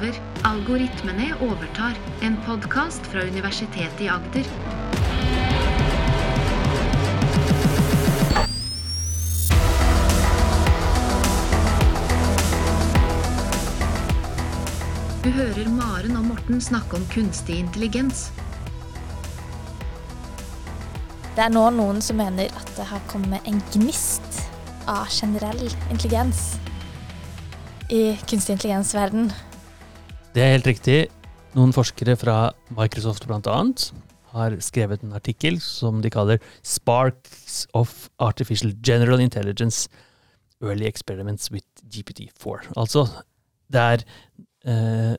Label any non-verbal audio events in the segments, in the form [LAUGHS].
over. Algoritmene overtar. En podkast fra Universitetet i Agder. Du hører Maren og Morten snakke om kunstig intelligens. Det er nå noen som mener at det har kommet en gnist av generell intelligens i kunstig intelligens-verden. Det er helt riktig. Noen forskere fra Microsoft bl.a. har skrevet en artikkel som de kaller 'Sparks of Artificial General Intelligence Early Experiments with GPT4'. Altså, det er eh,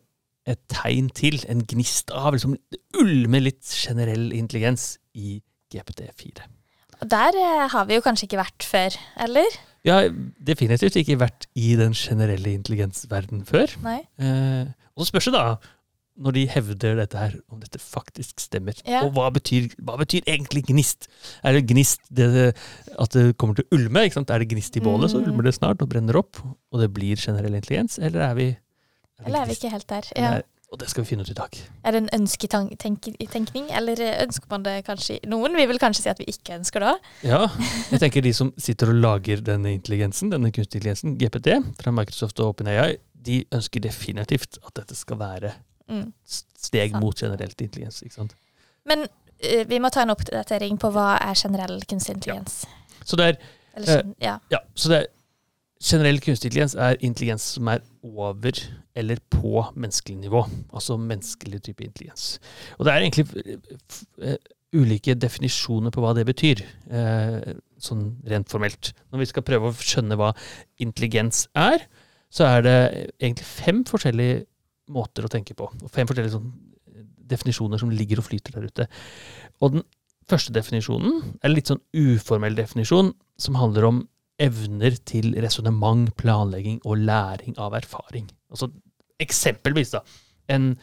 et tegn til, en gnist av, liksom ulmer litt generell intelligens i GPT4. Og der eh, har vi jo kanskje ikke vært før, eller? Jeg har definitivt ikke vært i den generelle intelligensverdenen før. Nei. Eh, og så spørs det da, når de hevder dette her, om dette faktisk stemmer. Ja. Og hva betyr, hva betyr egentlig gnist? Er det gnist det, at det kommer til å ulme? Er det gnist i bålet, så Mm. ulmer det snart og brenner opp, og det blir generell intelligens? Eller er vi, er Eller er vi ikke helt der? Ja. er- Og det skal vi finne ut i dag. Er det en ønsketenkning, eller ønsker man det kanskje Noen vil vel kanskje si at vi ikke ønsker det. Ja, jeg tenker de som sitter og lager denne intelligensen, denne kunstig intelligensen, GPT, fra Microsoft og OpenAI, de ønsker definitivt at dette skal være Mm. steg mot generelt intelligens. ikke sant? Men eh, vi må ta en oppdatering på hva er generell kunstig intelligens. Så det er Eller, Eh, ja. Ja, så det er, generell kunstig intelligens er intelligens som er over eller på menneskelig nivå. Altså menneskelig type intelligens. Og det er egentlig eh, ulike definisjoner på hva det betyr, eh, sånn rent formelt. Når vi skal prøve å skjønne hva intelligens er, så er det egentlig fem forskjellige måter å tenke på. Og fem forskjellige sånn definisjoner som ligger og flyter der ute. Og den første definisjonen er en litt sånn uformell definisjon, som handler om evner til resonnement, planlegging og læring av erfaring. Altså, eksempelvis, da. En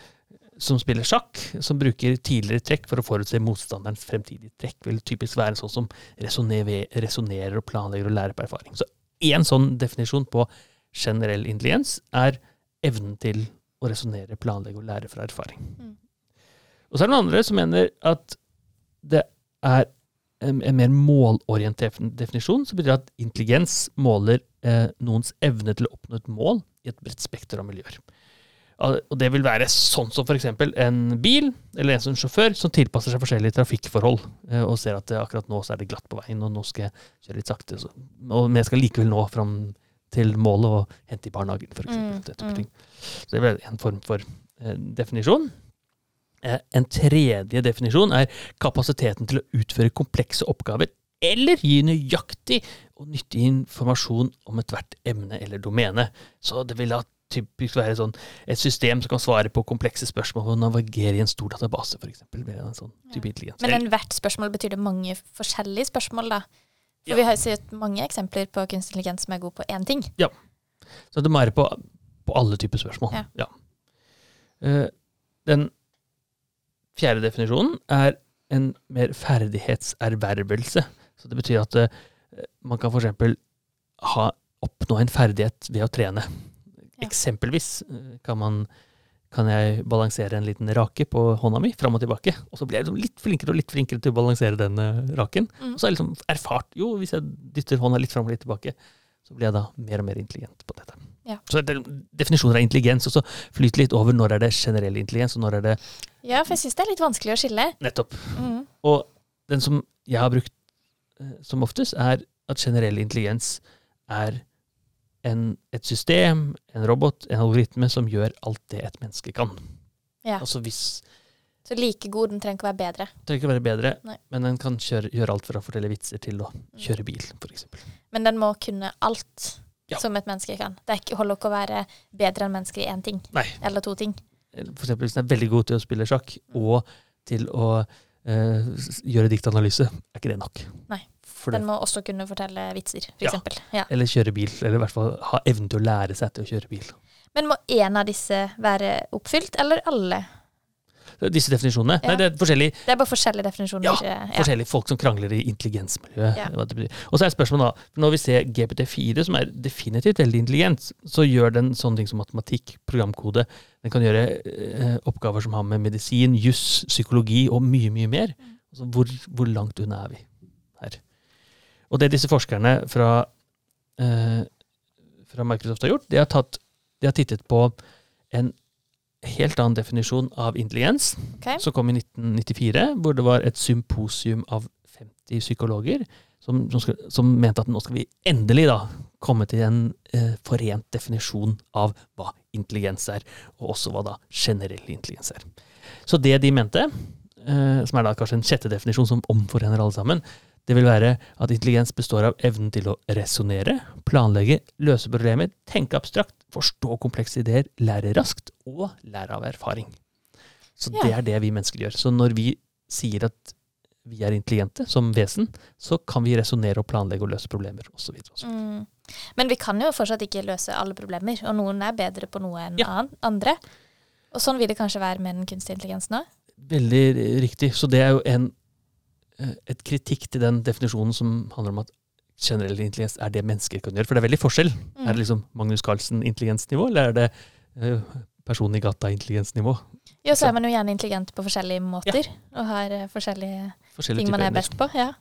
som spiller sjakk, som bruker tidligere trekk for å forutse motstanderens fremtidige trekk, vil typisk være en sånn som resonnerer og planlegger og lærer på erfaring. Så én sånn definisjon på generell intelligens er evnen til å resonnere, planlegge og lære fra erfaring. Mm. Og så er det noen andre som mener at det er en, en mer målorientert definisjon, så betyr at intelligens måler eh, noens evne til å oppnå et mål i et bredt spekter av miljøer. Og det vil være sånn som f.eks. en bil, eller en som sjåfør, som tilpasser seg forskjellige trafikkforhold, eh, og ser at eh, akkurat nå så er det glatt på veien, og nå skal jeg kjøre litt sakte, så, og, men jeg skal likevel nå fram til målet og hente i barnehagen, f.eks. Mm, mm. Så det vil være en form for eh, definisjon. Eh, En tredje definisjon er kapasiteten til å utføre komplekse oppgaver eller gi nøyaktig og nyttig informasjon om ethvert emne eller domene. Så det vil da typisk være sånn et system som kan svare på komplekse spørsmål og navigere i en stor database, f.eks. Sånn ja. Men en hvert spørsmål betyr det mange forskjellige spørsmål, da? For Ja. vi har sett mange eksempler på kunstig intelligens som er god på én ting. Ja. Så det må være på, på alle typer spørsmål. Ja. Eh, den fjerde definisjonen er en mer ferdighetservervelse. Så det betyr at eh, man kan f.eks. ha oppnå en ferdighet ved å trene. Ja. Eksempelvis eh, kan man kan jeg balansere en liten rake på hånda mi fram og tilbake. Og så blir jeg liksom litt flinkere og litt flinkere til å balansere den eh, raken. Mm. Og så har jeg liksom erfart jo, hvis jeg dytter hånda litt fram og litt tilbake, så blir jeg da mer og mer intelligent på dette. Ja. Så det er definisjoner av intelligens, og så flyter litt over når er det generell intelligens, og når er det Ja, for jeg syns det er litt vanskelig å skille. nettopp. Mm. Og den som jeg har brukt eh, som oftest, er at generell intelligens er en, et system, en robot, en algoritme som gjør alt det et menneske kan. Ja. Altså hvis Så like god, den trenger ikke å være bedre. Trenger ikke å være bedre, Nei. men den kan kjøre, gjøre alt fra å fortelle vitser til å kjøre bil, f.eks. Men den må kunne alt Ja. som et menneske kan. Det er ikke, holder ikke å være bedre enn mennesker i én ting. Nei. Eller to ting. For eksempel hvis den er veldig god til å spille sjakk, og til å eh, gjøre diktanalyse, er ikke det nok. Nei. For det, Den må også kunne fortelle vitser, for Ja. eksempel. Ja. eller kjøre bil, eller i hvert fall ha evnen til å lære seg til å kjøre bil. Men må én av disse være oppfylt, eller alle? Disse definisjonene. Ja. Nei, det er forskjellige, Det er bare forskjellige definisjoner. Ja, ikke- forskjellige folk som krangler i intelligensmiljøet. Og så er spørsmålet da, når vi ser GPT4, som er definitivt veldig intelligent, så gjør den sånne ting som matematikk, programkode. Den kan gjøre eh, oppgaver som har med medisin, juss, psykologi og mye, mye mer. Altså, hvor, hvor langt unna er vi her? Og det disse forskerne fra, eh, fra Microsoft har gjort, de har, tatt, de har tittet på en helt annen definisjon av intelligens, okay. som kom i 1994, hvor det var et symposium av 50 psykologer som, som, skal, som mente at nå skal vi endelig da komme til en eh, forent definisjon av hva intelligens er, og også hva da generell intelligens er. Så det de mente, eh, som er da kanskje en sjette definisjon som omforener alle sammen, det vil være at intelligens består av evnen til å resonnere, planlegge, løse problemer, tenke abstrakt, forstå komplekse ideer, lære raskt og lære av erfaring. Så Ja. det er det vi mennesker gjør. Så når vi sier at vi er intelligente som vesen, så kan vi resonnere og planlegge og løse problemer osv. Mm. Men vi kan jo fortsatt ikke løse alle problemer, og noen er bedre på noe enn Ja. andre. Og sånn vil det kanskje være med den kunstige intelligensen òg. Veldig riktig. Så det er jo en, et kritikk til den definisjonen som handler om at generell intelligens er det mennesker kan gjøre. For det er veldig forskjell. Mm. Er det liksom Magnus Carlsen-intelligensnivå, eller er det uh, personen i gata-intelligensnivå? Jo, så er man jo gjerne intelligent på forskjellige måter, og har eh, forskjellige Forskjellige ting man er best på. Ja.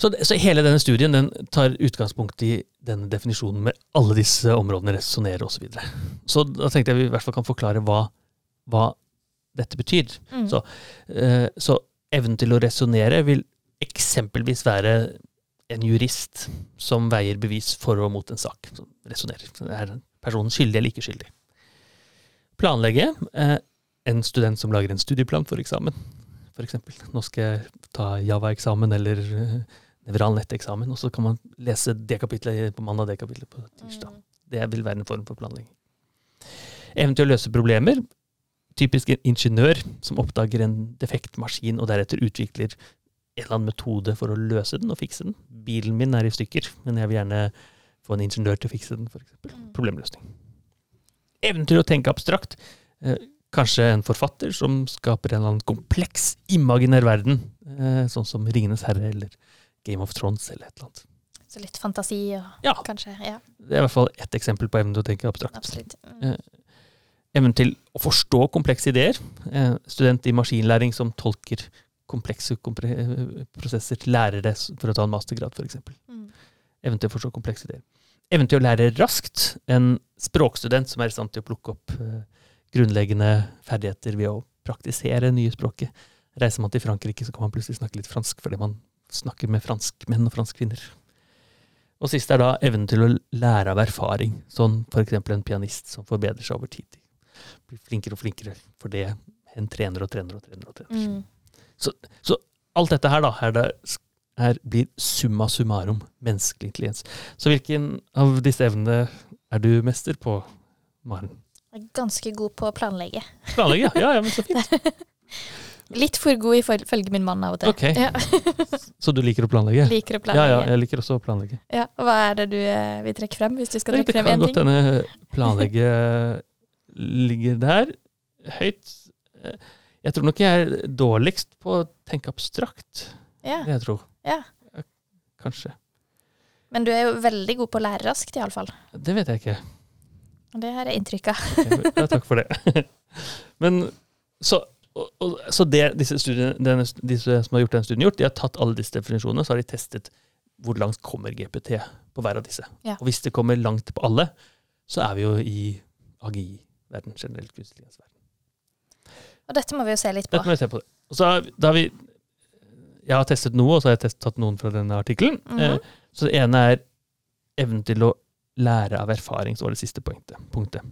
Så, så hele denne studien den tar utgangspunkt i denne definisjonen med alle disse områdene, resonnerer osv. Så, videre. så da tenkte jeg vi i hvert fall kan forklare hva, hva dette betyr. Mm. Så, eh, så evnen til å resonnere vil eksempelvis være en jurist som veier bevis for og mot en sak. Som resonnerer. Er personen skyldig eller ikke skyldig? Planlegge. Eh, en student som lager en studieplan for eksamen, for eksempel. Nå skal jeg ta Java-eksamen eller eh, Nevral netteksamen, og så kan man lese det kapitlet på mandag, det kapitlet på tirsdag. Mm. Det vil være en form for planlegging. Evnen til å løse problemer. Typisk en ingeniør som oppdager en defekt maskin og deretter utvikler en eller annen metode for å løse den og fikse den. Bilen min er i stykker, men jeg vil gjerne få en ingeniør til å fikse den, f.eks. Mm. Problemløsning. Evnen til å tenke abstrakt. Eh, kanskje en forfatter som skaper en eller annen kompleks, imaginær verden, eh, sånn som Ringenes herre eller Game of Thrones eller et eller annet. Så litt fantasi og Ja. kanskje. Ja, Det er i hvert fall ett eksempel på evnen til å tenke abstrakt. absolutt. Mm. Evnen til å forstå komplekse ideer. Eh, student i maskinlæring som tolker komplekse kompre eh, prosesser, til lærere for å ta en mastergrad f.eks. Mm. Evnen til å forstå komplekse ideer. Evnen til å lære raskt. En språkstudent som er i stand til å plukke opp eh, grunnleggende ferdigheter ved å praktisere nye språket. Reiser man til Frankrike, så kan man plutselig snakke litt fransk fordi man snakker med franskmenn og franskkvinner. Og sist er da evnen til å lære av erfaring. Sånn f.eks. en pianist som forbedrer seg over tid. Blir flinkere og flinkere for det en trener og trener og trener. og trener. Mm. Så alt dette her da, her, det, her blir summa summarum menneskelig intelligens. Så hvilken av disse evnene er du mester på, Maren? Jeg er ganske god på å planlegge. Planlegge? Ja, ja, men så fint. [LAUGHS] Litt for god ifølge min mann av og til. Ok. Ja. [LAUGHS] Så du liker å planlegge? Liker å planlegge. ja, jeg liker også å planlegge. Ja, og Hva er det du eh, vil trekke frem, hvis du skal trekke frem en ting? Det kan godt hende planlegge [LAUGHS] ligger der høyt. Jeg tror nok jeg er dårligst på å tenke abstrakt. Ja, Jeg tror. ja. Kanskje. Men du er jo veldig god på å lære raskt, iallfall. Det vet jeg ikke. Det har jeg inntrykk av. okay, Ja, takk for det. [LAUGHS] Men så, og, og, så det disse, studiene, denne, disse som har gjort den studien, gjort, de har tatt alle disse definisjonene så har de testet hvor langt kommer GPT på hver av disse. Ja. Og hvis det kommer langt på alle, så er vi jo i AGI-verden, generelt kunstig intelligens-verden. Og dette må vi jo se litt på. Dette må vi se på. Så da har vi Jeg har testet noe, og så har jeg tatt noen fra denne artikkelen. Mm -hmm. Så det ene er evnen til å lære av erfaring, så var det siste punktet. punktet.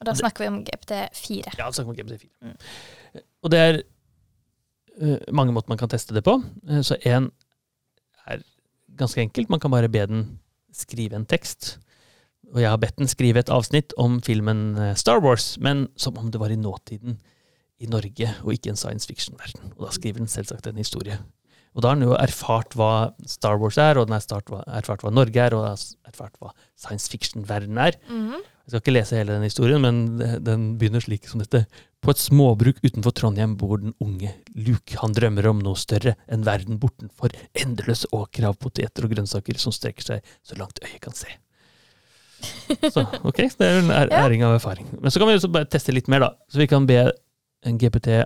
Og da snakker vi om GPT4. Ja, da snakker vi om GPT4. Mm. Og det er eh, mange måter man kan teste det på. Eh, så én er ganske enkelt. Man kan bare be den skrive en tekst. Og jeg har bedt den skrive et avsnitt om filmen eh, Star Wars, men som om det var i nåtiden i Norge, og ikke en science fiction-verden. Og da skriver den selvsagt en historie. Og da har den jo erfart hva Star Wars er, og den har erfart hva Norge er, og den har erfart hva science fiction-verden er. Mhm. Jeg skal ikke lese hele den historien, men den begynner slik som dette. På et småbruk utenfor Trondheim bor den unge Luke. Han drømmer om noe større enn verden bortenfor endeløse åkre av poteter og grønnsaker som strekker seg så langt øyet kan se. Så ok, det er en æring av erfaring. Men så kan vi også bare teste litt mer, da. Så vi kan be en GPT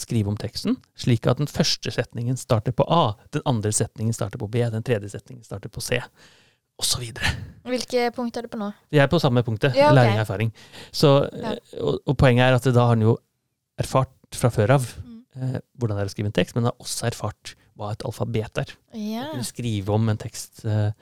skrive om teksten, slik at den første setningen starter på A, den andre setningen starter på B, den tredje setningen starter på C, osv. Hvilke punkt er du på nå? Vi er på samme punktet, Ja, okay. læring og erfaring. Så, Ja. eh, og, og poenget er at da har den jo erfart fra før av Mm. eh, hvordan det er å skrive en tekst, men har også erfart hva et alfabet er. Ja. Eller skrive om en tekst. Eh,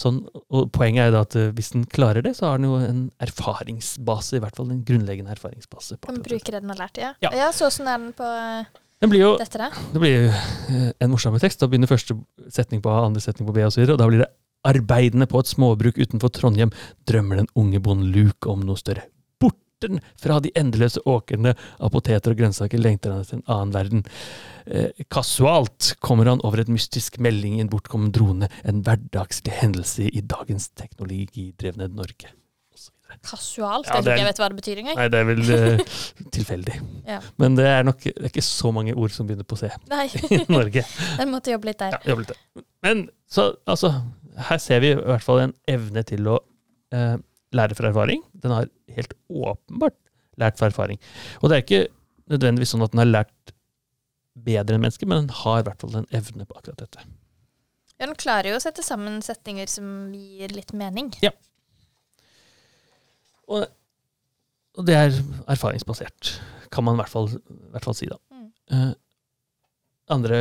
sånn, og poenget er jo da at eh, hvis den klarer det, så har den jo en erfaringsbase, i hvert fall en grunnleggende erfaringsbase. På Kan akkurat det. den har lært, ja. Ja. Ja, så åssen er den på eh, Den blir jo dette, da? det blir jo eh, en morsom tekst. Da begynner første setning på A, andre setning på B osv. Og da blir det Arbeidende på et småbruk utenfor Trondheim drømmer den unge bonden Luke om noe større. Borten fra de endeløse åkrene av poteter og grønnsaker lengter han etter en annen verden. Eh, kasualt kommer han over et mystisk melding i en bortkommen drone, en hverdagslig hendelse i dagens teknologidrevne Norge. Kasualt? Ja, jeg tror det ikke jeg vet hva det betyr engang. Nei, det er vel uh, [LAUGHS] tilfeldig. Ja. Men det er nok det er ikke så mange ord som begynner på C [LAUGHS] Nei, [LAUGHS] i Norge. den måtte jobbe litt der. Ja, jobbe litt. Men så, altså, her ser vi i hvert fall en evne til å eh, lære fra erfaring. Den har helt åpenbart lært fra erfaring. Og det er ikke nødvendigvis sånn at den har lært bedre enn mennesker, men den har i hvert fall en evne på akkurat dette. Ja, den klarer jo å sette sammen setninger som gir litt mening. Og, og det er erfaringsbasert, kan man i hvert fall, i hvert fall si, da. Mm. Uh, andre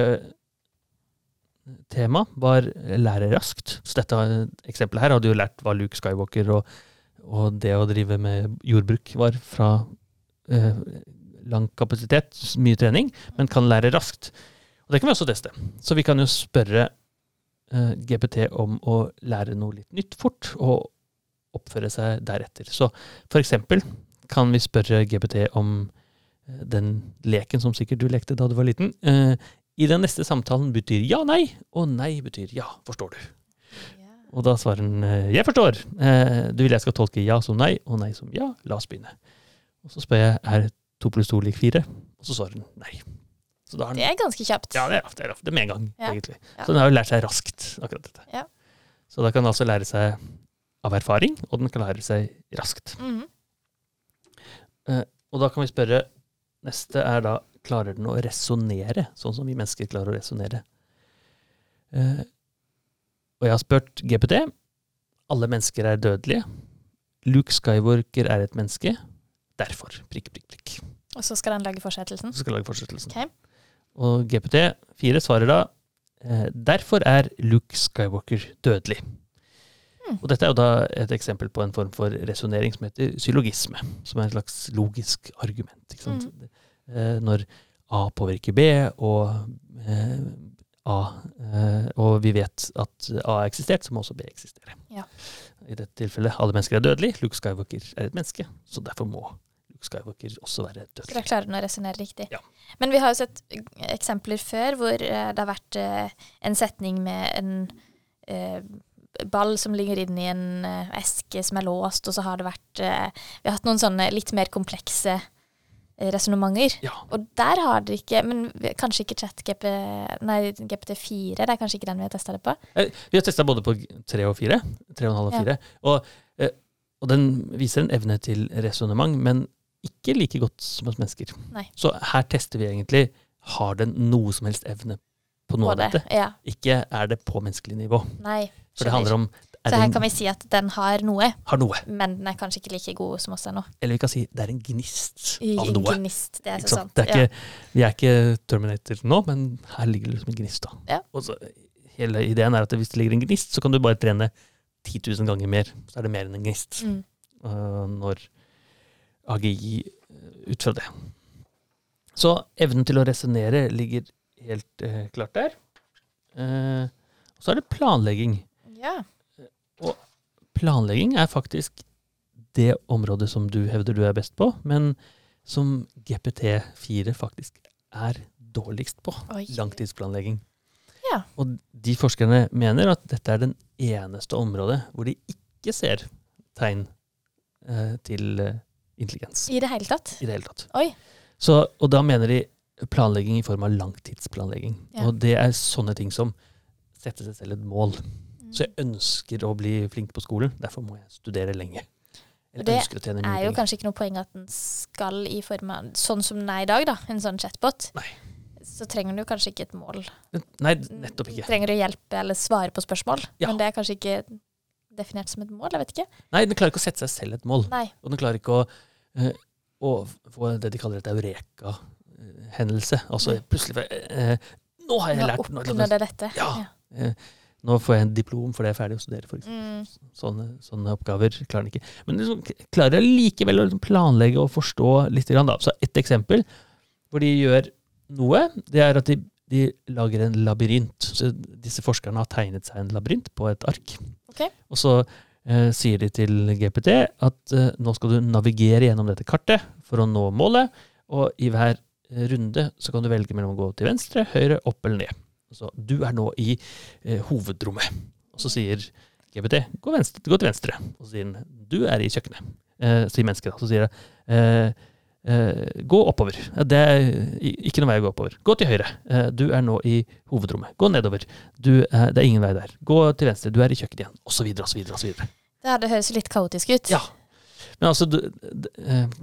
tema var lære raskt. Så dette eksempelet her hadde jo lært hva Luke Skywalker og, og det å drive med jordbruk var fra eh, lang kapasitet, mye trening, men kan lære raskt. Og det kan vi også teste. Så vi kan jo spørre eh, GPT om å lære noe litt nytt fort, og oppføre seg deretter. Så for eksempel kan vi spørre GPT om eh, den leken som sikkert du lekte da du var liten. Eh, I den neste samtalen betyr ja, nei, og nei betyr ja, forstår du. Og da svarer den eh, jeg forstår. Eh, Du vil jeg skal tolke ja som nei, og nei som ja. La oss begynne. Og så spør jeg er to pluss to lik fire, og så svarer den nei. Så da har den Det er ganske kjapt. ja, det er, det er, det er med en gang, Ja. egentlig. Ja. Så den har jo lært seg raskt, akkurat dette. Ja. Så da kan den altså lære seg av erfaring, og den kan lære seg raskt. Mhm. Og da kan vi spørre Neste er da klarer den å resonnere, sånn som vi mennesker klarer å resonnere. Eh, og jeg har spurt GPT. Alle mennesker er dødelige. Luke Skywalker er et menneske. Derfor. Prikk, prikk, prikk. Og så skal den lage fortsettelsen. Så skal den lage fortsettelsen. Ok. Og GPT4 svarer da eh, Derfor er Luke Skywalker dødelig. Mm. Og dette er jo da et eksempel på en form for resonnering som heter psylogisme. Som er et slags logisk argument. Ikke sant? Mm. når A påvirker B, og eh, A eh, Og vi vet at A har eksistert, så må også B eksistere. Ja. I dette tilfellet alle mennesker er dødelige. Luke Skywalker er et menneske, så derfor må Luke Skywalker også være Så da dødelig. klarer den å resonnere riktig. Ja. Men vi har jo sett eksempler før hvor eh, det har vært eh, en setning med en ball som ligger inni en eske som er låst, og så har det vært Vi har hatt noen sånne litt mer komplekse resonnementer. Ja. Og der har dere ikke Men kanskje ikke ChatGP Nei, GPT4, det er kanskje ikke den vi har testa det på? Eh, Vi har testa både på tre og fire. Tre og en halv og Ja. fire. Og, eh, og den viser en evne til resonnement, men ikke like godt som hos mennesker. Nei. Så her tester vi egentlig har den noe som helst evne på noe På av dette. Ja. Ikke er det på menneskelig nivå. Nei. For det handler om Så her kan vi si at den har noe, har noe. men den er kanskje ikke like god som oss ennå. Eller vi kan si det er en gnist av i noe. Gnist, det er så sant? er ikke, Vi er ikke Terminator nå, men her ligger det liksom en gnist. da. Ja. Og så, hele ideen er at hvis det ligger en gnist, så kan du bare trene 10 000 ganger mer. Så er det mer enn en gnist. Mm. Uh, når AGI øh, ut fra det. Så evnen til å resonnere ligger helt uh, klart der. Uh, og så er det planlegging. ja. Planlegging er faktisk det området som du hevder du er best på, men som GPT4 faktisk er dårligst på. Oi. Langtidsplanlegging. Ja. Og de forskerne mener at dette er den eneste området hvor de ikke ser tegn eh, til eh, intelligens I det hele tatt? i det hele tatt. Oi. Så, og da mener de planlegging i form av langtidsplanlegging. Ja. Og det er sånne ting som sette seg selv et mål. Så jeg ønsker å bli flink på skolen, derfor må jeg studere lenge. Eller Det er jo kanskje ikke noe poeng at den skal i form av Sånn som den er i dag, da, en sånn chatbot. Nei. Så trenger du kanskje ikke et mål. Nei, nettopp ikke. Trenger du hjelpe eller svare på spørsmål, Ja. men det er kanskje ikke definert som et mål. Jeg vet ikke. Nei, den klarer ikke å sette seg selv et mål. Nei. Og den klarer ikke å, eh, å få det de kaller et eureka-hendelse. Altså plutselig eh, Nå har jeg lært noe! Nå oppnådde dette. Ja. Eh, nå får jeg en diplom fordi jeg er ferdig å studere, f.eks. Mm. Sånne, sånne oppgaver klarer han ikke. Men liksom, klarer klarer likevel å liksom planlegge og forstå litt. Grann, da. Så et eksempel hvor de gjør noe, det er at de, de lager en labyrint. Så disse forskerne har tegnet seg en labyrint på et ark. Okay. Og så eh, sier de til GPT at eh, nå skal du navigere gjennom dette kartet for å nå målet, og i hver eh, runde så kan du velge mellom å gå til venstre, høyre, opp eller ned. Så du er nå i eh, hovedrommet. Og så sier GPT gå, venstre, gå til venstre. Og så sier den du er i kjøkkenet. Eh, sier mennesket. Så sier det eh, eh, gå oppover. Det er ikke noe vei å gå oppover. Gå til høyre. Eh, du er nå i hovedrommet. Gå nedover. Du, eh, det er ingen vei der. Gå til venstre. Du er i kjøkkenet igjen. Og så videre og så videre og så videre. Det det høres litt kaotisk ut. Ja. Men altså,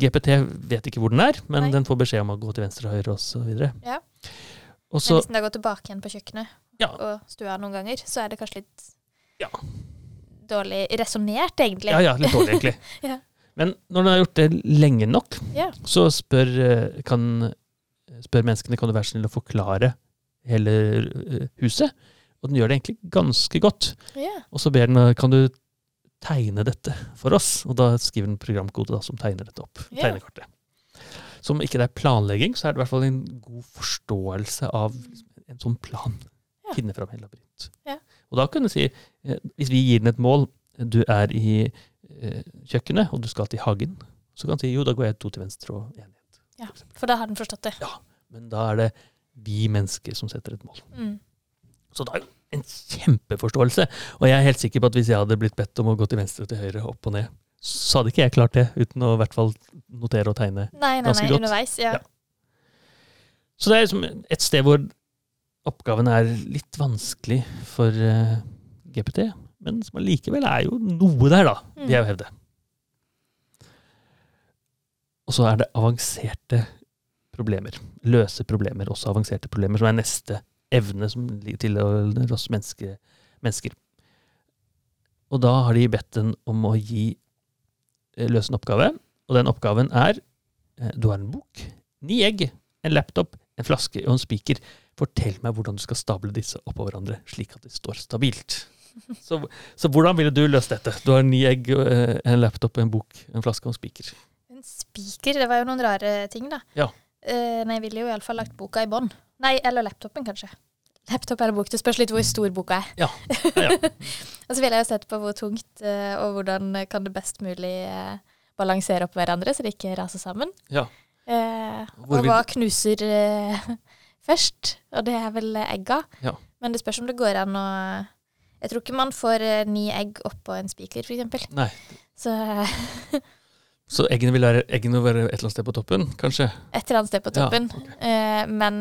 GPT vet ikke hvor den er, men Nei. den får beskjed om å gå til venstre og høyre og så videre. Ja. Og Men så, hvis den da går tilbake igjen på kjøkkenet Ja. og stua noen ganger, så er det kanskje litt Ja. dårlig resonnert, egentlig. ja, ja, litt dårlig egentlig. [LAUGHS] Ja. Men når den har gjort det lenge nok, så spør, eh, kan, spør menneskene kan du være snill å forklare hele eh, huset. Og den gjør det egentlig ganske godt. Ja. Og så ber den eh, kan du tegne dette for oss. Og da skriver den programkode da, som tegner dette opp. Ja. Som ikke det er planlegging, så er det i hvert fall en god forståelse av en sånn plan. Ja. Finne fram en labyrint. Ja. Og da kan du si, eh, hvis vi gir den et mål, du er i eh, kjøkkenet, og du skal til hagen, så kan du si jo, da går jeg to til venstre og én ned. Ja. for da har den forstått det. Ja, Men da er det vi mennesker som setter et mål. Mm. Så da er det en kjempeforståelse. Og jeg er helt sikker på at hvis jeg hadde blitt bedt om å gå til venstre og til høyre, opp og ned, så hadde ikke jeg klart det uten å i hvert fall notere og tegne. Nei, nei, Ganske nei, godt. underveis. Ja. Ja. Så det er liksom et sted hvor oppgaven er litt vanskelig for uh, GPT, men som allikevel er jo noe der, da, vil jeg jo hevde. Og så er det avanserte problemer. Løse problemer, også avanserte problemer, som er neste evne som ligger til oss menneske, mennesker. Og da har de bedt den om å gi eh, løse en oppgave, og den oppgaven er eh, du har en bok, ni egg, en laptop, en flaske og en spiker. Fortell meg hvordan du skal stable disse oppå hverandre, slik at de står stabilt. Så, så hvordan ville du løst dette? Du har ni egg, eh, en laptop, en bok, en flaske og en spiker. En spiker, det var jo noen rare ting, da. Ja. Eh, nei, jeg ville jo iallfall lagt boka i bånn. Nei, eller laptopen, kanskje. Laptop eller bok, det spørs litt hvor stor boka er. Ja, ja. [LAUGHS] Og så ville jeg jo sett på hvor tungt, eh, og hvordan kan det best mulig eh, balansere opp hverandre, så det ikke raser sammen. Ja. Eh, og hva knuser eh, [LAUGHS] først? Og det er vel eh, egga. Ja. Men det spørs om det går an å Jeg tror ikke man får eh, ni egg oppå en spiker, f.eks. Nei. Så [LAUGHS] Så eggene vil være, eggene vil være et eller annet sted på toppen, kanskje? et eller annet sted på Ja, toppen. ok. eh, men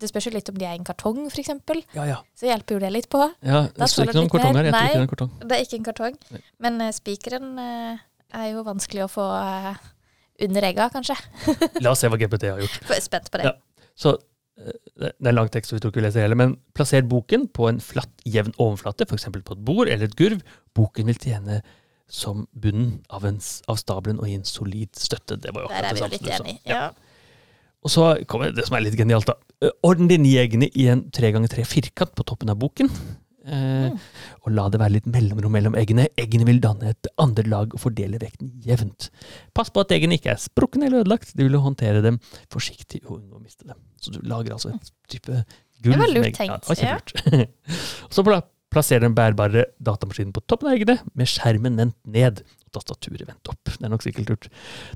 det spørs jo litt om de er i en kartong, f.eks. Ja, ja. Så hjelper jo det litt på. ja det står ikke noen kartong her. Nei. ikke det er en kartong. Det er ikke en kartong. Nei. Men uh, spikeren uh, er jo vanskelig å få uh, under egga, kanskje. [LAUGHS] La oss se hva GPT har gjort. Er spent på det. Ja. Så det er en lang tekst, så vi tror ikke vi leser hele, men plasser boken på en flatt, jevn overflate, f.eks. på et bord eller et gurv. Boken vil tjene som bunnen av, en, av stabelen og gi en solid støtte. Det var jo Der akkurat er vi jo litt enige. enige. Ja. Og så kommer det som er litt genialt, da. Eh, Ordn dine jegene i en tre ganger tre firkant på toppen av boken. Eh, Mm. Og la det være litt mellomrom mellom eggene. Eggene vil danne et andre lag og fordele vekten jevnt. Pass på at eggene ikke er sprukne eller ødelagt. Du vil håndtere dem forsiktig og unngå å miste dem. Så du lager altså et type gull. Det var lurt tenkt, Ja, ja. [LAUGHS] og så plasserer plasser den bærbare datamaskinen på toppen av eggene, med skjermen vendt ned og tastaturet vendt opp. Det er nok sikkert lurt.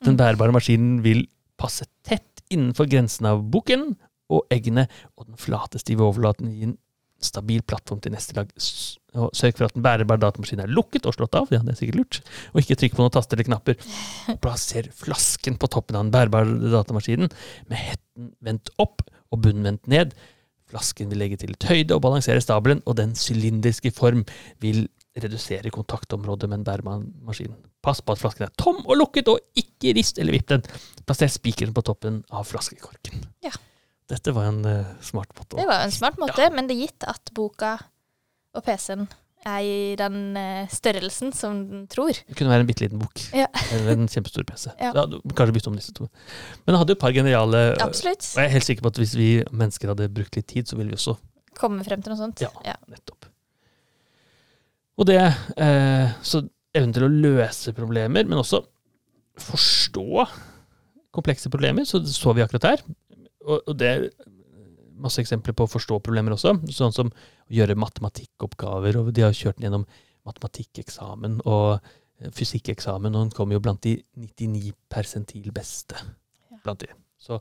Den Mm. bærbare maskinen vil passe tett innenfor grensen av boken og eggene, og den flate, stive overflaten i en stabil plattform til neste lag. Sørg for at den bærebare datamaskinen er lukket og slått av, ja, det er sikkert lurt. Og ikke trykk på noen taster eller knapper. [LAUGHS] Plasser flasken på toppen av den bærebare datamaskinen, med hetten vendt opp og bunnen vendt ned. Flasken vil legge til litt høyde og balansere stabelen, og den sylindriske form vil redusere kontaktområdet med en bæremaskin. Pass på at flasken er tom og lukket, og ikke rist eller vipp den. Plasser spikeren på toppen av flaskekorken. Ja. Dette var en uh, smart måte. Det var en smart måte, men det er gitt at boka og PC-en er i den uh, størrelsen som den tror. Det kunne være en bitte liten bok. Ja. Eller en kjempestor PC. Ja. Du kanskje bytte om disse to. Men det hadde jo et par geniale Absolutt. Og jeg er helt sikker på at hvis vi mennesker hadde brukt litt tid, så ville vi også Komme frem til noe sånt. Ja. Ja. Nettopp. Og det eh, Så evnen til å løse problemer, men også forstå komplekse problemer, så så vi akkurat her. Og, og det er masse eksempler på å forstå problemer også, sånn som å gjøre matematikkoppgaver. og De har kjørt den gjennom matematikkeksamen og eh, fysikkeksamen, og den kommer jo blant de 99 persentil beste. Ja. Blant de. Så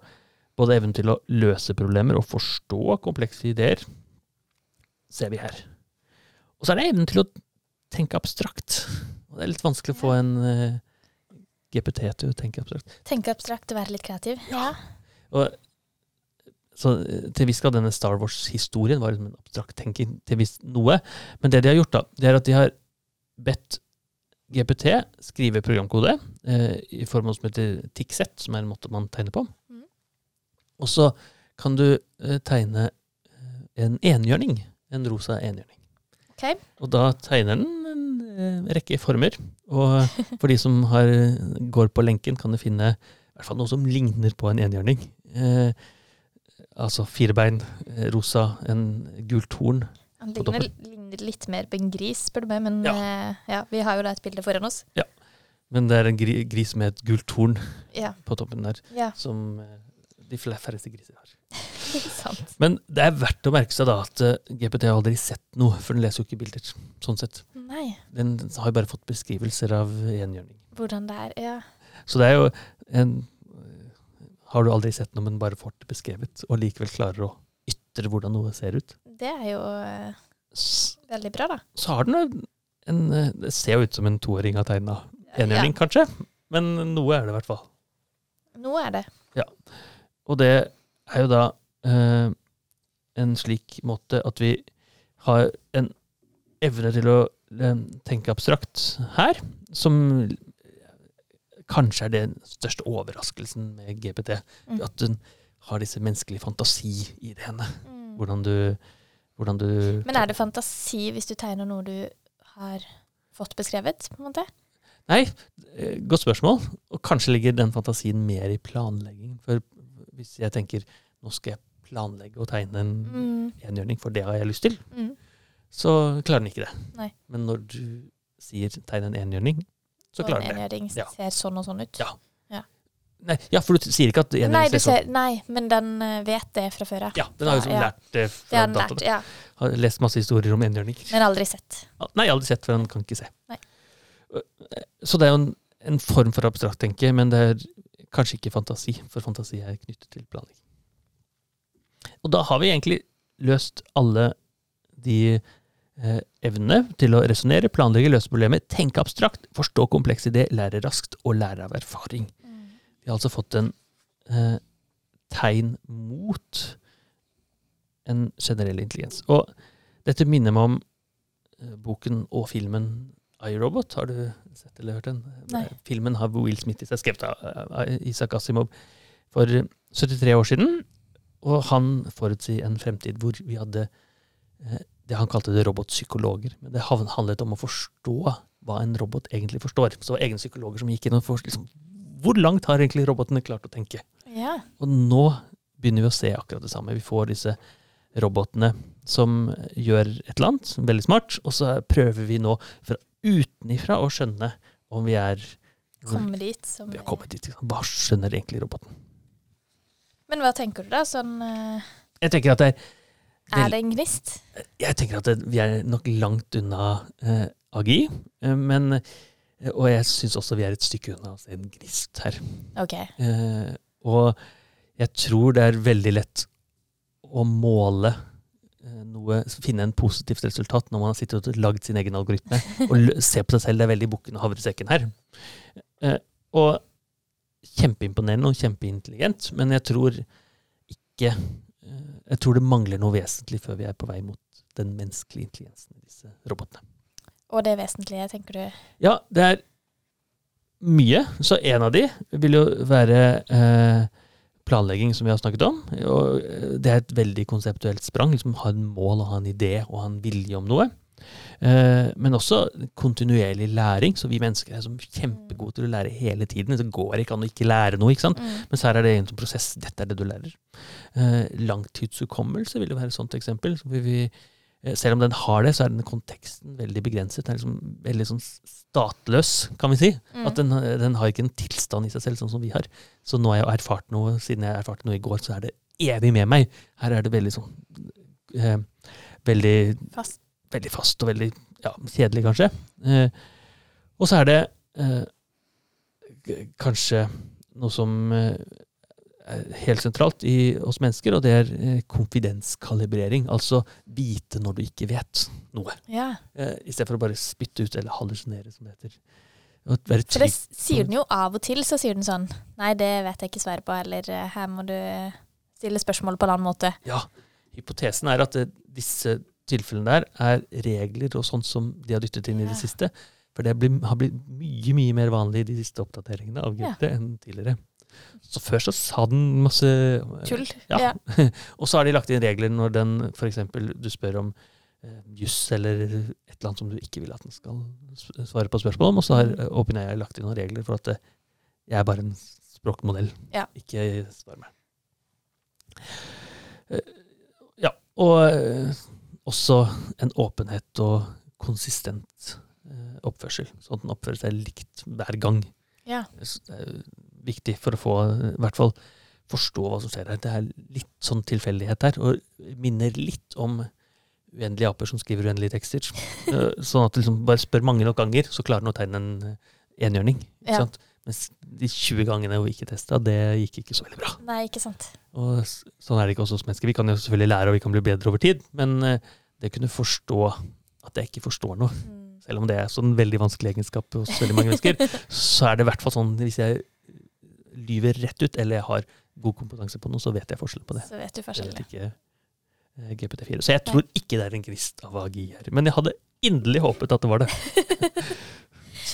både evnen til å løse problemer og forstå komplekse ideer ser vi her. Og så er det evnen til å tenke abstrakt. Og det er litt vanskelig å få en uh, GPT til å tenke abstrakt. Tenke abstrakt og være litt kreativ. Ja. Og, så eh, til viss grad denne Star Wars-historien var liksom en abstrakt tenking til viss noe. Men det de har gjort, da, det er at de har bedt GPT skrive programkode eh, i form av som heter TICSET, som er en måte man tegner på. Mm. Og så kan du eh, tegne eh, en enhjørning. En rosa enhjørning. Ok. Og da tegner den en eh, rekke former. Og [LAUGHS] for de som har, går på lenken, kan du finne i hvert fall noe som ligner på en enhjørning. Eh, altså fire bein, eh, rosa, en gult horn. Han ligner, ligner litt mer på en gris, spør du meg, men Ja. eh, ja, vi har jo da et bilde foran oss. Ja, Men det er en gris med et gult horn Ja. på toppen der, som eh, de færreste griser har. [LAUGHS] Men det er verdt å merke seg da at eh, GPT har aldri sett noe, for den leser jo ikke bilder. Sånn sett. Nei, Den har jo bare fått beskrivelser av enhjørning. hvordan det er. Ja. Så det er jo en Har du aldri sett noe, men bare fått det beskrevet, og likevel klarer å ytre hvordan noe ser ut, Det er jo eh, veldig bra, da. så har den en, eh, Det ser jo ut som en toåring har tegna enhjørning, kanskje, men noe er det i hvert fall. Noe er det. Og det er jo da eh, en slik måte at vi har en evne til å eh, tenke abstrakt her, som kanskje er den største overraskelsen med GPT. Mm. At hun har disse menneskelige fantasiideene. Mm. Hvordan du, hvordan du Men er det fantasi hvis du tegner noe du har fått beskrevet, på en måte? Nei, eh, godt spørsmål. Og kanskje ligger den fantasien mer i planlegging. For hvis jeg tenker nå skal jeg planlegge og tegne en Mm. enhjørning, for det har jeg lyst til, Mm. så klarer den ikke det. Nei. Men når du sier tegn en enhjørning, så Og klarer den det. enhjørning Ja. ser sånn og sånn ut. Ja. Nei, ja, for du sier ikke at enhjørning nei, ser sånn ut. nei, men den eh, vet det fra før av. Ja, den har jo liksom lært det fra dataene. den lært, ja. Har lest masse historier om enhjørninger. Men aldri sett. Nei, aldri sett, for den kan ikke se. Nei. Så det er jo en, en form for abstrakt tenke, men det er kanskje ikke fantasi, for fantasi er knyttet til planlegging. Og da har vi egentlig løst alle de eh, evnene til å resonnere, planlegge, løse problemer, tenke abstrakt, forstå komplekse ideer, lære raskt og lære av erfaring. Vi har altså fått en eh, tegn mot en generell intelligens. Og dette minner meg om eh, boken og filmen iRobot. Har du sett eller hørt den? Nei. Filmen har Will Smith i seg, skrevet av Isak Asimov for 73 år siden. Og han forutsier en fremtid hvor vi hadde eh, det han kalte det robotpsykologer. Men det handlet om å forstå hva en robot egentlig forstår. Så det var egne psykologer som gikk inn og forstod liksom, hvor langt har egentlig robotene klart å tenke. Ja. Og nå begynner vi å se akkurat det samme. Vi får disse robotene som gjør et eller annet veldig smart, og så prøver vi nå fra utenifra å skjønne om vi er Kommer dit som vi har kommet dit. Hva skjønner egentlig roboten? Men hva tenker du da? Sånn eh, Jeg tenker at det er, Er det en gnist? jeg tenker at det, vi er nok langt unna eh, AGI, eh, men eh, Og jeg syns også vi er et stykke unna altså en gnist her. Ok. Eh, og jeg tror det er veldig lett å måle noe, finne en positivt resultat når man har sittet og lagd sin egen algoritme og [LAUGHS] ser på seg selv. Det er veldig bukken og havresekken her. Eh, og kjempeimponerende og kjempeintelligent, men jeg tror ikke eh, Jeg tror det mangler noe vesentlig før vi er på vei mot den menneskelige intelligensen i disse robotene. Og det vesentlige, tenker du? Ja, det er mye. Så en av de vil jo være eh, planlegging, som vi har snakket om. Og eh, det er et veldig konseptuelt sprang. liksom Ha en mål og ha en idé og ha en vilje om noe. Eh, men også kontinuerlig læring. Så vi mennesker er som kjempegode til å lære hele tiden. Det går ikke an å ikke lære noe. ikke sant? Mm. Mens her er det en prosess. Dette er det du lærer. Eh, langtidshukommelse vil jo være et sånt eksempel. Så vi, selv om den har det, så er den konteksten veldig begrenset. Den er liksom veldig sånn statløs, kan vi si. Mm. At den, den har ikke en tilstand i seg selv, sånn som vi har. Så nå har jeg erfart noe, siden jeg erfarte noe i går, så er det evig med meg. Her er det veldig sånn eh, Veldig Fast. veldig fast og veldig ja, kjedelig, kanskje. Eh, og så er det eh, kanskje noe som eh, helt sentralt i oss mennesker, og det er eh, konfidenskalibrering. Altså vite når du ikke vet noe. Ja. Eh, I stedet for å bare spytte ut eller hallusinere, som det heter. For det sier den jo av og til, så sier den sånn Nei, det vet jeg ikke svaret på, eller eh, her må du stille spørsmål på en annen måte. Ja, hypotesen er at det, disse tilfellene der er regler og sånt som de har dyttet inn i det siste. For det har blitt mye mye mer vanlig i de siste oppdateringene av Ja. Enn tidligere. Så før så sa den masse eh, Tull. Ja. [LAUGHS] Og så har de lagt inn regler når den f.eks. du spør om eh, juss eller et eller annet som du ikke vil at den skal svare på spørsmål om. Og så har eh, OpenAI lagt inn noen regler for at eh, jeg er bare en språkmodell, Ja. ikke svar meg. Eh, ja, og eh, også en åpenhet og konsistent oppførsel. Sånn at den oppfører seg likt hver gang. Ja. Det er viktig for å få, i hvert fall forstå hva som skjer her. Det er litt sånn tilfeldighet her, og minner litt om uendelige aper som skriver uendelige tekster. [LAUGHS] Eh, Sånn at du liksom bare spør mange nok ganger, så klarer den å tegne en eh, enhjørning. Ikke Ja. sant? Mens de 20 gangene vi ikke testa, det gikk ikke så veldig bra. Nei, ikke sant. Og sånn er det ikke hos oss mennesker. Vi kan jo selvfølgelig lære, og vi kan bli bedre over tid, men eh, det å kunne forstå at jeg ikke forstår noe, Mm. selv om det er sånn veldig vanskelig egenskap hos veldig mange mennesker, [LAUGHS] så er det i hvert fall sånn hvis jeg lyver rett ut, eller jeg har god kompetanse på noe, så vet jeg forskjell på det. Så vet du Det ja. eh, GPT4. Så jeg tror ikke det er en gnist av AGI her. Men jeg hadde inderlig håpet at det var det. [LAUGHS]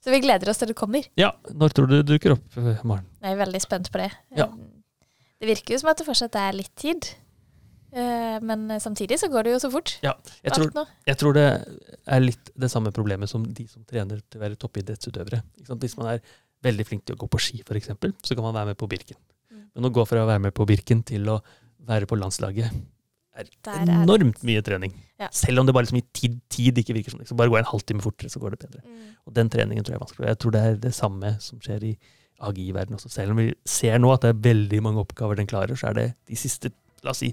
Så vi gleder oss til det kommer. Ja, når tror du det dukker opp, eh, Maren? Jeg er veldig spent på det. Ja. Det virker jo som at det fortsatt er litt tid. Eh, Men samtidig så går det jo så fort. Jeg tror, jeg tror det er litt det samme problemet som de som trener til å være toppidrettsutøvere. Hvis man er veldig flink til å gå på ski, f.eks., så kan man være med på Birken. Mm. Men å gå fra å være med på Birken til å være på landslaget er Der er enormt mye trening. Ja. Selv om det bare liksom i tid, tid ikke virker sånn. Så bare gå en halvtime fortere, så går det bedre. Mm. Og den treningen tror jeg er vanskelig. Jeg tror det er det samme som skjer i AGI-verdenen også. Selv om vi ser nå at det er veldig mange oppgaver den klarer, så er det de siste, la oss si,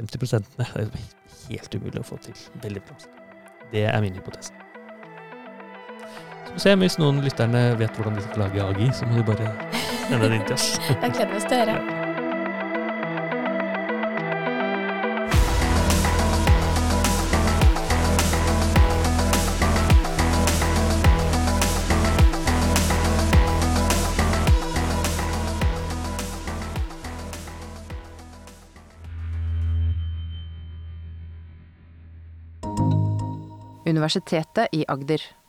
50 prosentene det er helt umulig å få til. Veldig vanskelig. Det er min hypotese. Så om hvis noen lytterne vet hvordan de skal lage AGI, så må de bare sende det inn til oss. [LAUGHS] Da gleder vi oss til å høre. Universitetet i Agder.